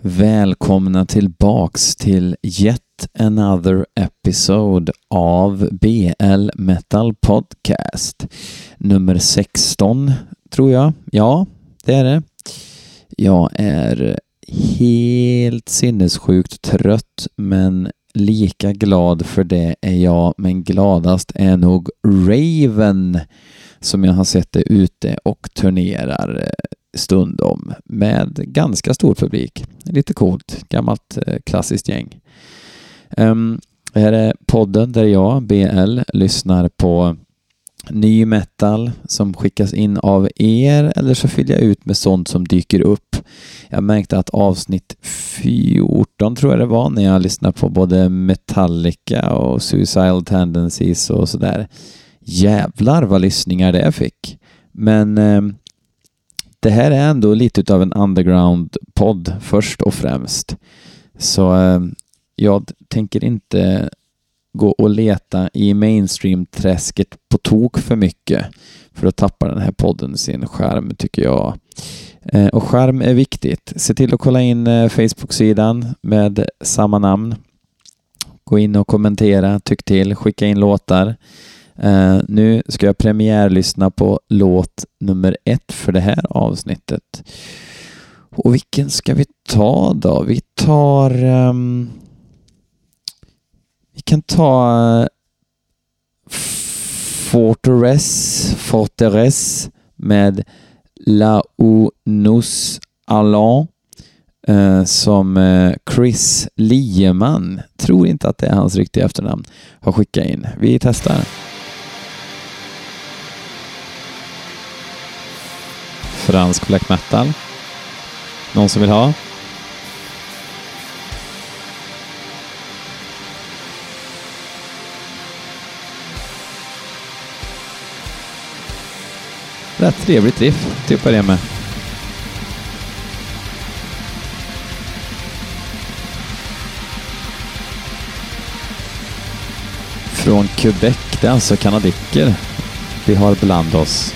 Välkomna tillbaks till Yet Another Episode av BL Metal Podcast. Nummer 16, tror jag. Ja, det är det. Jag är helt sinnessjukt trött, men lika glad för det är jag, men gladast är nog Raven som jag har sett det ute och turnerar stundom med ganska stor publik. Lite coolt, gammalt eh, klassiskt gäng. Um, här är podden där jag, BL, lyssnar på ny metal som skickas in av er eller så fyller jag ut med sånt som dyker upp. Jag märkte att avsnitt 14 tror jag det var när jag lyssnade på både Metallica och Suicidal Tendencies och sådär. Jävlar vad lyssningar det fick. Men eh, det här är ändå lite av en underground-podd först och främst. Så eh, jag tänker inte gå och leta i mainstream-träsket på tok för mycket för att tappa den här podden sin skärm tycker jag. Eh, och skärm är viktigt. Se till att kolla in eh, Facebook-sidan med samma namn. Gå in och kommentera, tyck till, skicka in låtar. Uh, nu ska jag premiärlyssna på låt nummer ett för det här avsnittet. Och vilken ska vi ta då? Vi tar... Um, vi kan ta eh, uh, Fortress, Fortress med La Unus Allan uh, eh, som Chris Lieman, tror inte att det är hans riktiga efternamn, har skickat in. Vi testar. Fransk black metal. Någon som vill ha? Rätt trevligt riff, typ det med. Från Quebec, det är alltså kanadicker vi har bland oss.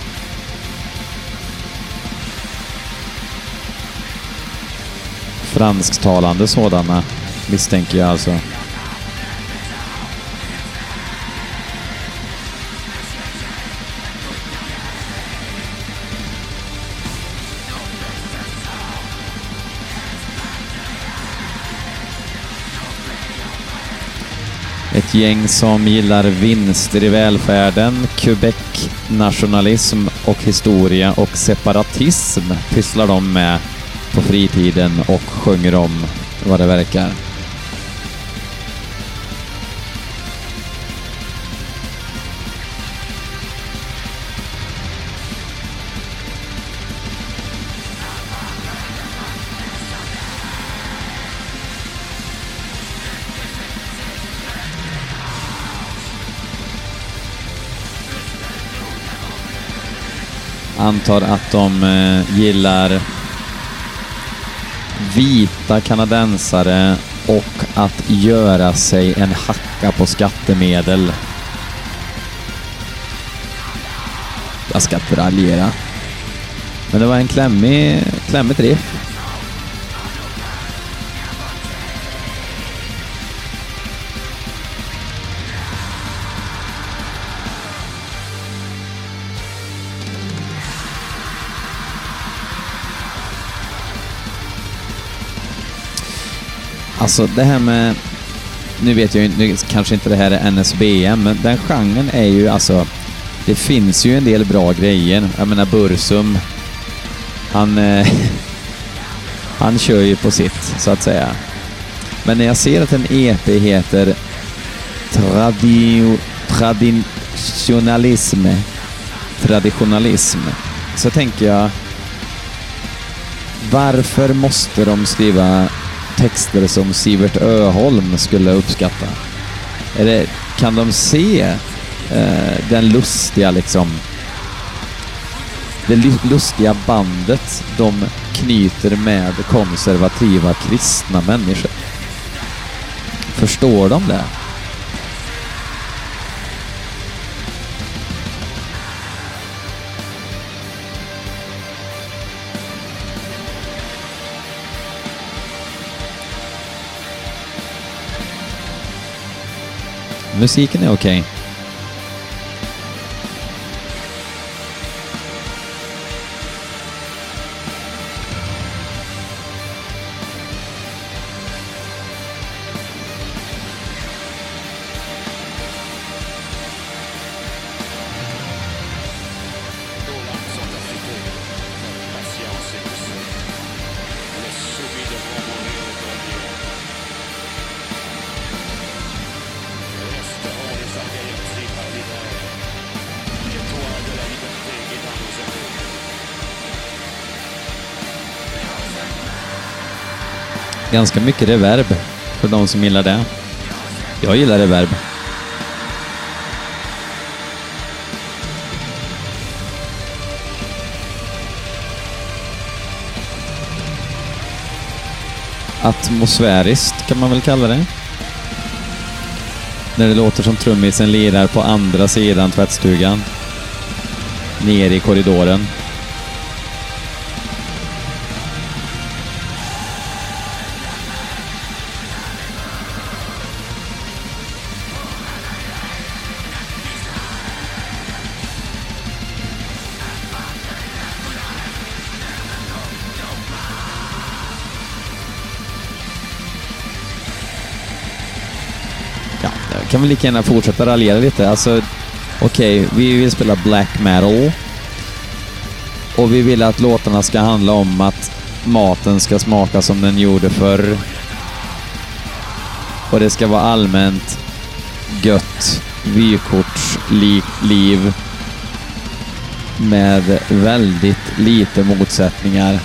Fransktalande sådana, misstänker jag alltså. Ett gäng som gillar vinster i välfärden, Quebec-nationalism och historia och separatism pysslar de med på fritiden och sjunger om vad det verkar. Antar att de eh, gillar vita kanadensare och att göra sig en hacka på skattemedel. Jag ska inte raljera. Men det var en klämmig, klämmigt riff. Alltså det här med... Nu vet jag ju nu kanske inte det här är NSBM, men den genren är ju alltså... Det finns ju en del bra grejer. Jag menar Bursum, han... Eh, han kör ju på sitt, så att säga. Men när jag ser att en EP heter Tradio, Traditionalism, Traditionalism, så tänker jag varför måste de skriva texter som Sivert Öholm skulle uppskatta? Eller kan de se eh, den lustiga liksom det lustiga bandet de knyter med konservativa kristna människor? Förstår de det? Musiken är okej. Okay. Ganska mycket reverb för de som gillar det. Jag gillar reverb. Atmosfäriskt kan man väl kalla det. När det låter som trummisen lirar på andra sidan tvättstugan. Ner i korridoren. Vi lika gärna fortsätta raljera lite. Alltså, okej, vi vill spela black metal. Och vi vill att låtarna ska handla om att maten ska smaka som den gjorde förr. Och det ska vara allmänt gött vykortsliv med väldigt lite motsättningar.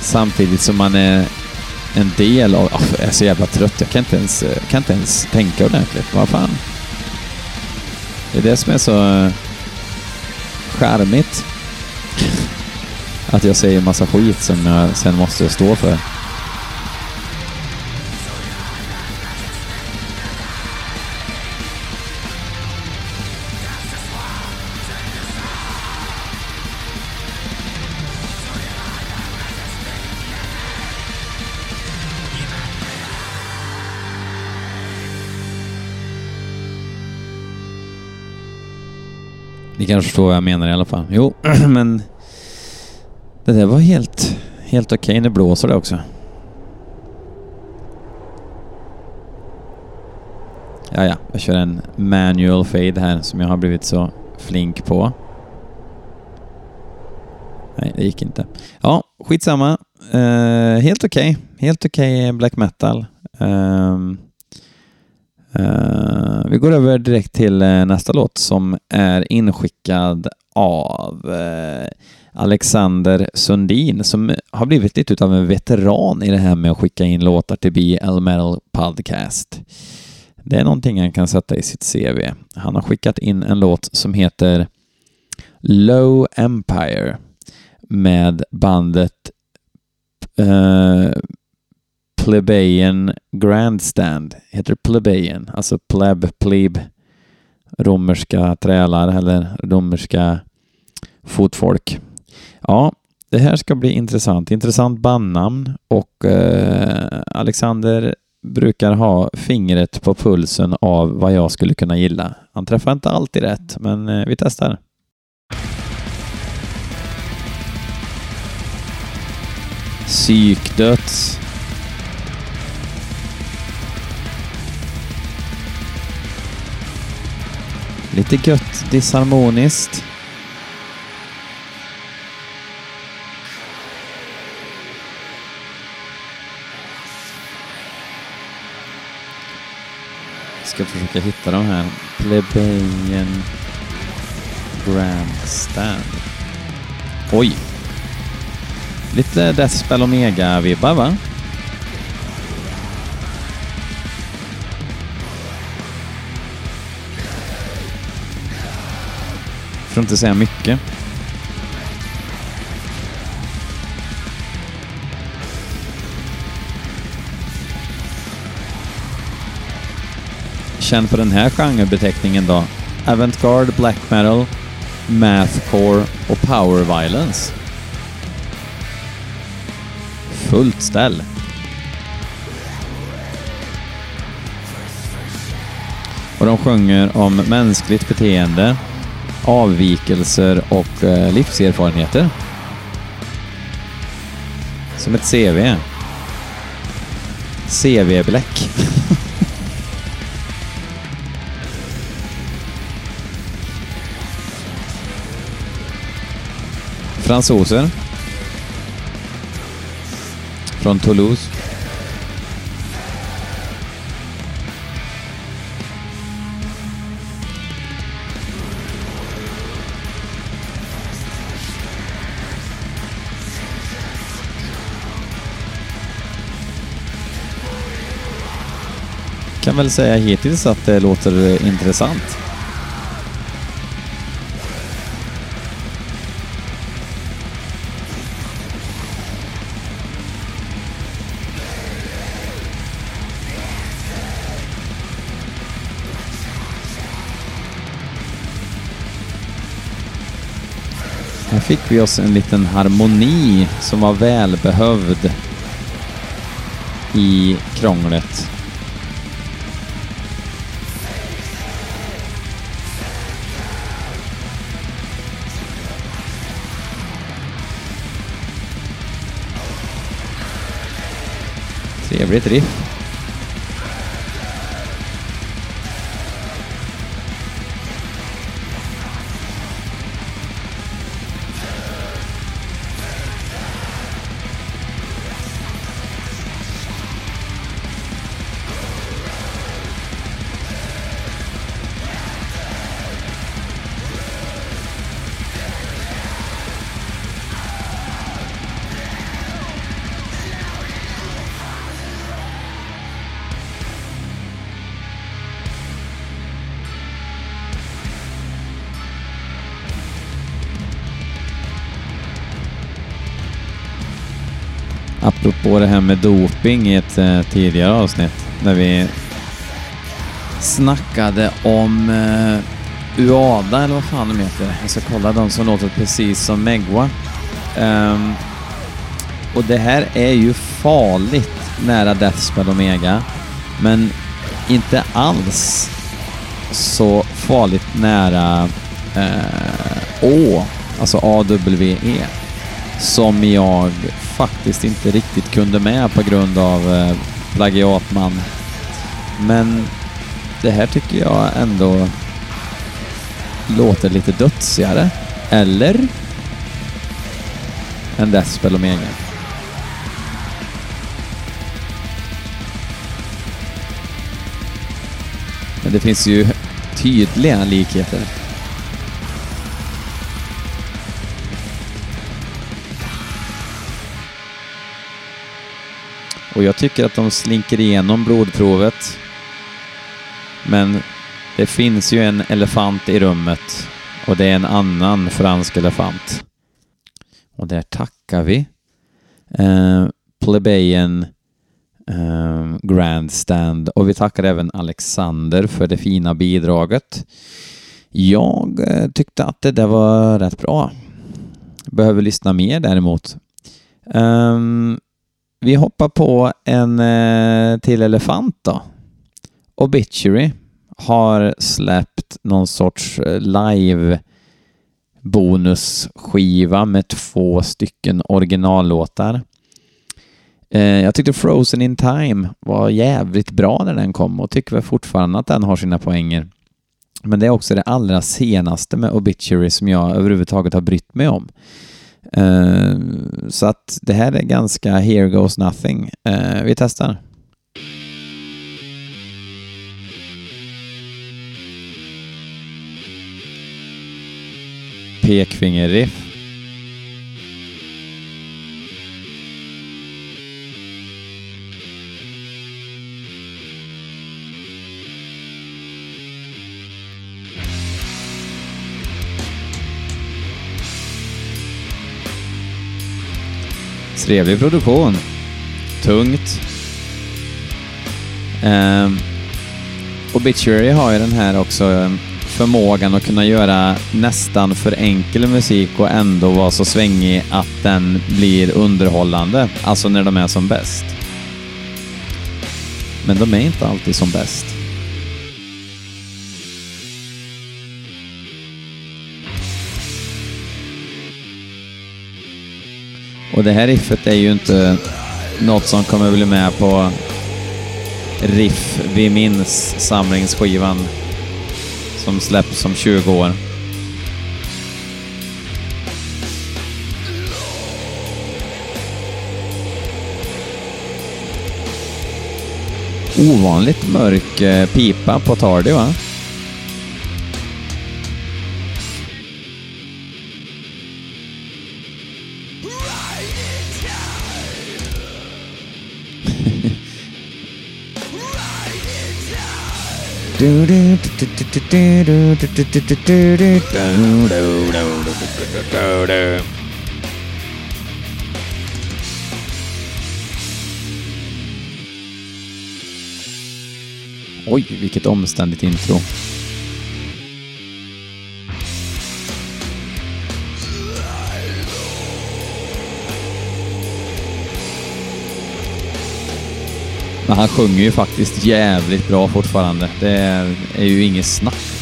Samtidigt som man är en del av... Oh, jag är så jävla trött. Jag kan inte ens, eh, kan inte ens tänka ordentligt. Vad fan? Det är det som är så eh, charmigt. Att jag säger massa skit som jag sen måste stå för. Kanske förstår vad jag menar i alla fall. Jo, men det där var helt, helt okej. Nu blåser det också. Ja, ja, jag kör en manual fade här som jag har blivit så flink på. Nej, det gick inte. Ja, skitsamma. Uh, helt okej. Helt okej black metal. Ehm, Eh, vi går över direkt till eh, nästa låt som är inskickad av eh, Alexander Sundin som har blivit lite av en veteran i det här med att skicka in låtar till BL Metal Podcast. Det är någonting han kan sätta i sitt CV. Han har skickat in en låt som heter Low Empire med bandet eh, Plebejan Grandstand. Heter Plebejan, alltså pleb, pleb, romerska trälar eller romerska fotfolk. Ja, det här ska bli intressant. Intressant bandnamn och eh, Alexander brukar ha fingret på pulsen av vad jag skulle kunna gilla. Han träffar inte alltid rätt, men eh, vi testar. Psykdöds. Lite gött disharmoniskt. Ska försöka hitta de här. Plebejan Grandstand. Oj! Lite Deathspell Omega-vibbar va? för att inte säga mycket. Känd för den här genrebeteckningen då. Avantgarde, black metal, mathcore och power violence. Fullt ställ. Och de sjunger om mänskligt beteende, avvikelser och eh, livserfarenheter. Som ett CV. CV-bläck. Fransoser. Från Toulouse. Kan väl säga hittills att det låter intressant. Här fick vi oss en liten harmoni som var välbehövd i krånglet. Trevligt riff. På det här med doping i ett eh, tidigare avsnitt när vi snackade om eh, UADA eller vad fan de heter. Jag ska kolla de som låter precis som Megwa. Um, ehm, och det här är ju farligt nära Deathspell Omega, men inte alls så farligt nära eh, Å, alltså AWE, som jag faktiskt inte riktigt kunde med på grund av eh, plagiatman. Men det här tycker jag ändå låter lite dödsigare. Eller? Än Desspel och Mega. Men det finns ju tydliga likheter. Och jag tycker att de slinker igenom blodprovet. Men det finns ju en elefant i rummet och det är en annan fransk elefant. Och där tackar vi eh, Plebejen eh, Grandstand och vi tackar även Alexander för det fina bidraget. Jag eh, tyckte att det där var rätt bra. Behöver lyssna mer däremot. Um, vi hoppar på en eh, till elefant då. Obituary har släppt någon sorts eh, live bonusskiva med två stycken originallåtar. Eh, jag tyckte Frozen in Time var jävligt bra när den kom och tycker väl fortfarande att den har sina poänger. Men det är också det allra senaste med Obituary som jag överhuvudtaget har brytt mig om. Eh, så att det här är ganska here goes nothing. Eh, vi testar. Pekfingerriff. Trevlig produktion. Tungt. Ehm, um, Obituary har ju den här också ehm, förmågan att kunna göra nästan för enkel musik och ändå vara så svängig att den blir underhållande, alltså när de är som bäst. Men de är inte alltid som bäst. Och det här riffet är ju inte något som kommer bli med på Riff vi minns samlingsskivan som släpps om 20 år. Ovanligt mörk eh, pipa på Tardy va? Oj, vilket omständigt intro. Men han sjunger ju faktiskt jävligt bra fortfarande. Det är, ju inget snack.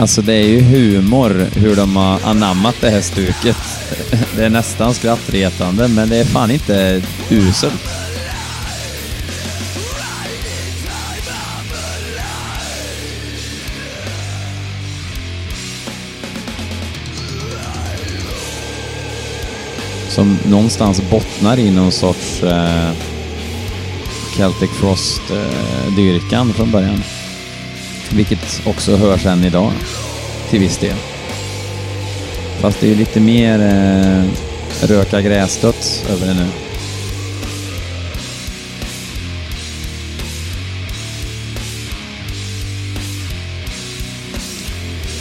Alltså det är ju humor hur de har anammat det här stuket. Det är nästan skrattretande, men det är fan inte uselt. Som någonstans bottnar i någon sorts eh, Celtic Frost-dyrkan eh, från början. Vilket också hörs än idag, till viss del. Fast det är ju lite mer eh, röka gräsdöds över det nu.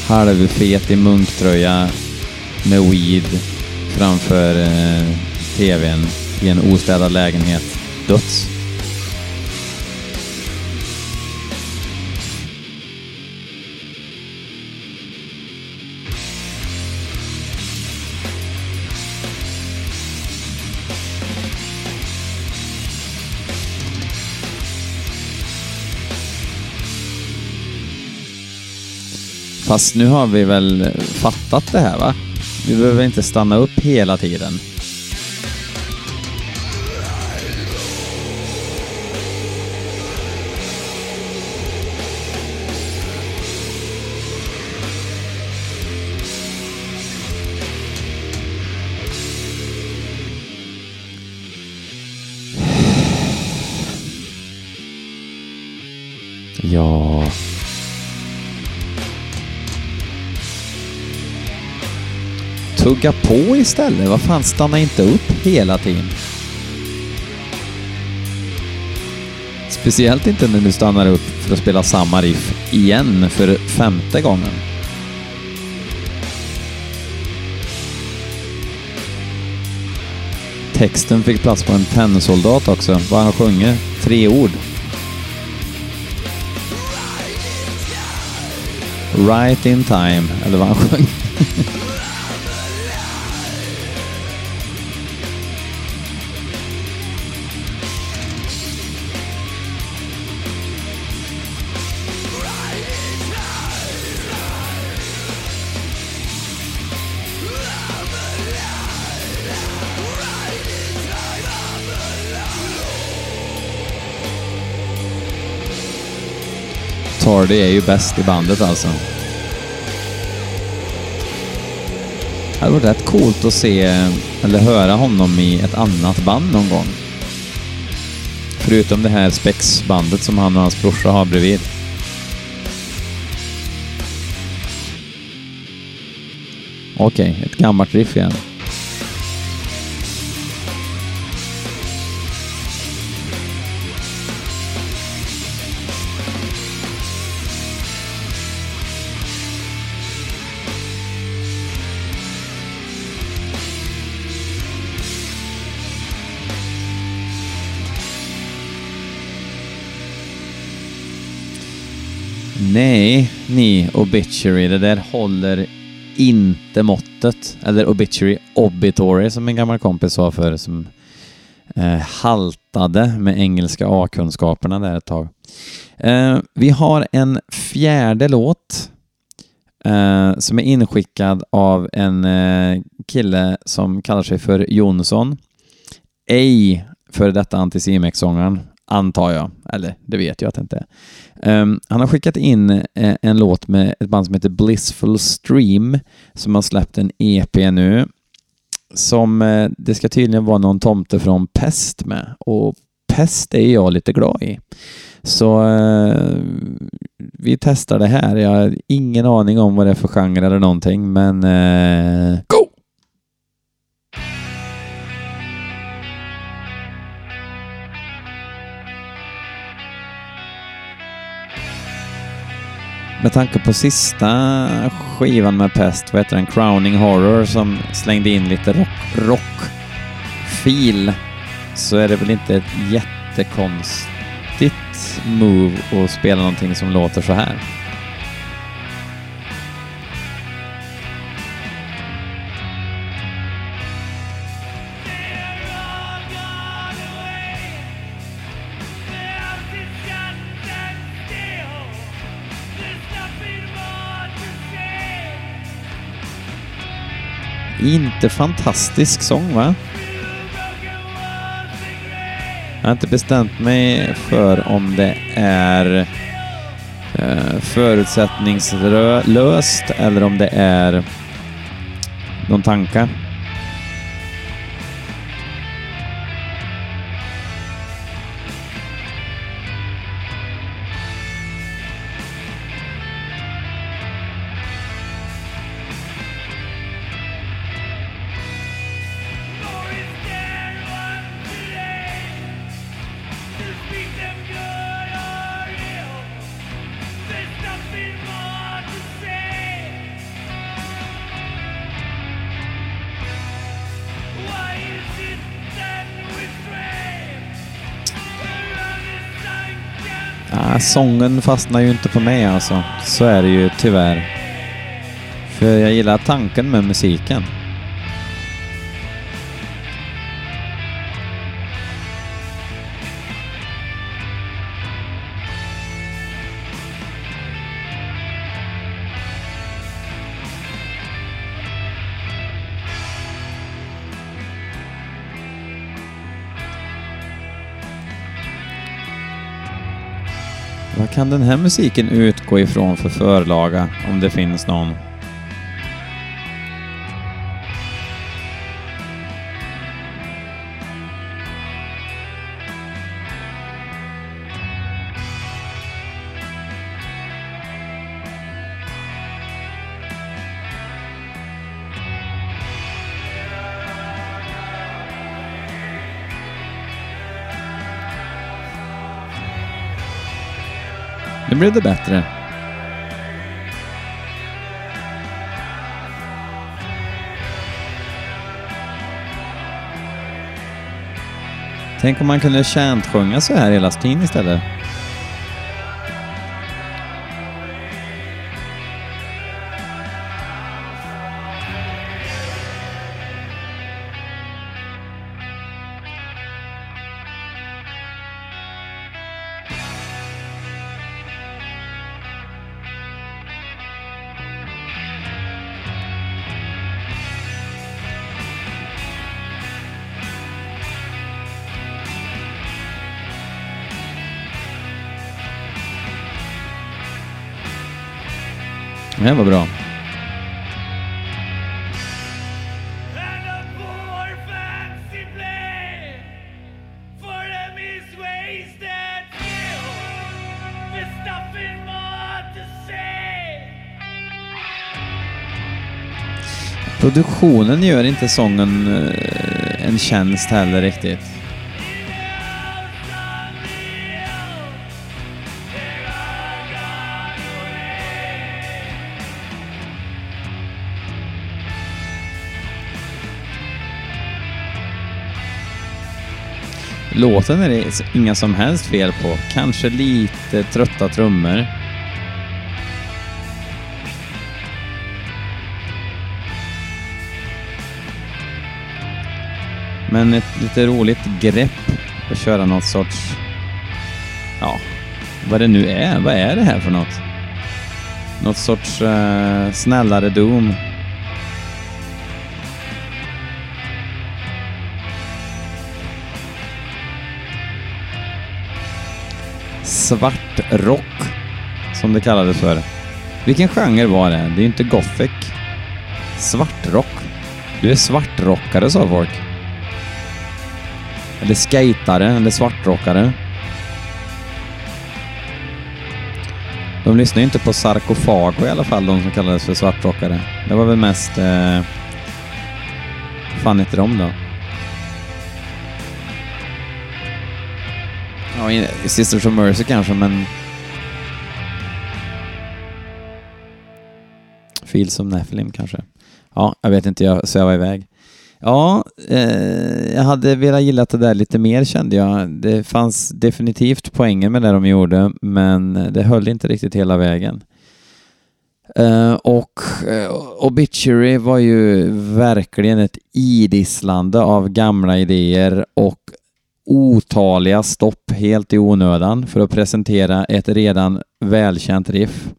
Halvfet i munktröja med weed framför eh, TVn i en ostädad lägenhet. Döds. Fast nu har vi väl fattat det här va? Vi behöver inte stanna upp hela tiden. Ja... Tugga på istället. Vad fan, stanna inte upp hela tiden. Speciellt inte när du stannar upp för att spela samma riff igen för femte gången. Texten fick plats på en tennsoldat också. Vad han sjunger? Tre ord. Right in time, eller vad han sjöng. Hardy är ju bäst i bandet alltså. Det hade varit rätt coolt att se eller höra honom i ett annat band någon gång. Förutom det här spexbandet som han och hans brorsa har bredvid. Okej, ett gammalt riff igen. Nej, ni Obituary, det där håller inte måttet. Eller Obituary Obitory som en gammal kompis sa för som eh, haltade med engelska A-kunskaperna där ett tag. Eh, vi har en fjärde låt eh, som är inskickad av en eh, kille som kallar sig för Jonsson. Ej för detta Anticimex-sångaren, antar jag. Eller det vet jag att det inte är. Um, han har skickat in eh, en låt med ett band som heter Blissful Stream som har släppt en EP nu. Som eh, det ska tydligen vara någon tomte från Pest med. Och Pest är jag lite glad i. Så eh, vi testar det här. Jag har ingen aning om vad det är för genre eller någonting, men eh, go! Med tanke på sista skivan med Pest, vad heter den, Crowning Horror, som slängde in lite rock, rock-fil, så är det väl inte ett jättekonstigt move att spela någonting som låter så här. Inte fantastisk sång va? Jag har inte bestämt mig för om det är eh, förutsättningslöst eller om det är någon tanke. Nej, sången fastnar ju inte på mig alltså. Så är det ju tyvärr. För jag gillar tanken med musiken. Kan den här musiken utgå ifrån för förlaga, om det finns någon? Nu blev det bättre. Tänk om man kunde sjunga så här hela tiden istället. More var bra. Produktionen gör inte sången eh, en tjänst heller riktigt. Låten är det inga som helst fel på. Kanske lite trötta trummor. Men ett lite roligt grepp att köra något sorts... Ja, vad det nu är. Vad är det här för något? Något sorts uh, snällare Doom. Svartrock, som det kallades för. Vilken genre var det? Det är ju inte gothic. Svartrock. Du är svartrockare, sa folk. Eller skatare, eller svartrockare. De lyssnar ju inte på Sarkofago i alla fall, de som kallades för svartrockare. Det var väl mest... Eh, fan heter de då? Ja, i- Sisters of Mercy kanske, men... Fields of Nephilim kanske. Ja, jag vet inte, jag svävar iväg. Ja, eh, jag hade velat gilla det där lite mer kände jag. Det fanns definitivt poänger med det de gjorde, men det höll inte riktigt hela vägen. Eh, och eh, Obituary var ju verkligen ett idisslande av gamla idéer och otaliga stopp helt i onödan för att presentera ett redan välkänt riff.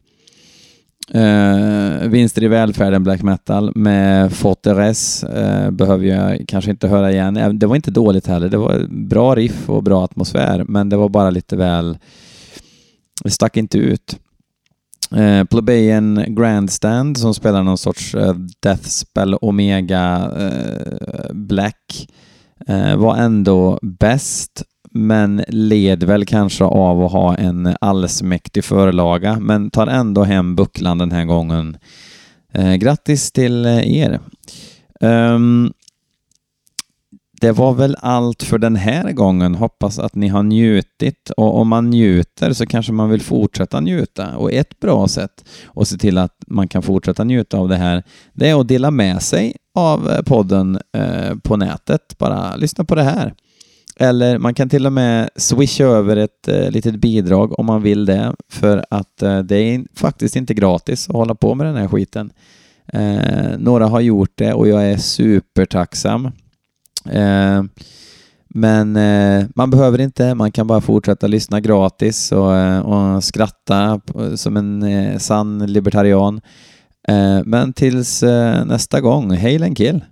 Eh, vinster i välfärden black metal med Forteres eh, behöver jag kanske inte höra igen. Eh, det var inte dåligt heller. Det var bra riff och bra atmosfär, men det var bara lite väl... Det stack inte ut. Eh, Plebeian Grandstand som spelar någon sorts uh, Deathspell Omega eh, Black Eh, var ändå bäst men led väl kanske av att ha en allsmäktig förlaga, men tar ändå hem bucklan den här gången. Eh, grattis till eh, er! Um, det var väl allt för den här gången. Hoppas att ni har njutit och om man njuter så kanske man vill fortsätta njuta. Och ett bra sätt att se till att man kan fortsätta njuta av det här, det är att dela med sig av eh, podden eh, på nätet. Bara lyssna på det här. Eller man kan till och med swisha över ett eh, litet bidrag om man vill det. För att eh, det är faktiskt inte gratis att hålla på med den här skiten. Eh, några har gjort det och jag är supertacksam. Eh, men eh, man behöver inte, man kan bara fortsätta lyssna gratis och, och skratta som en sann libertarian. Eh, men tills eh, nästa gång, hej kill!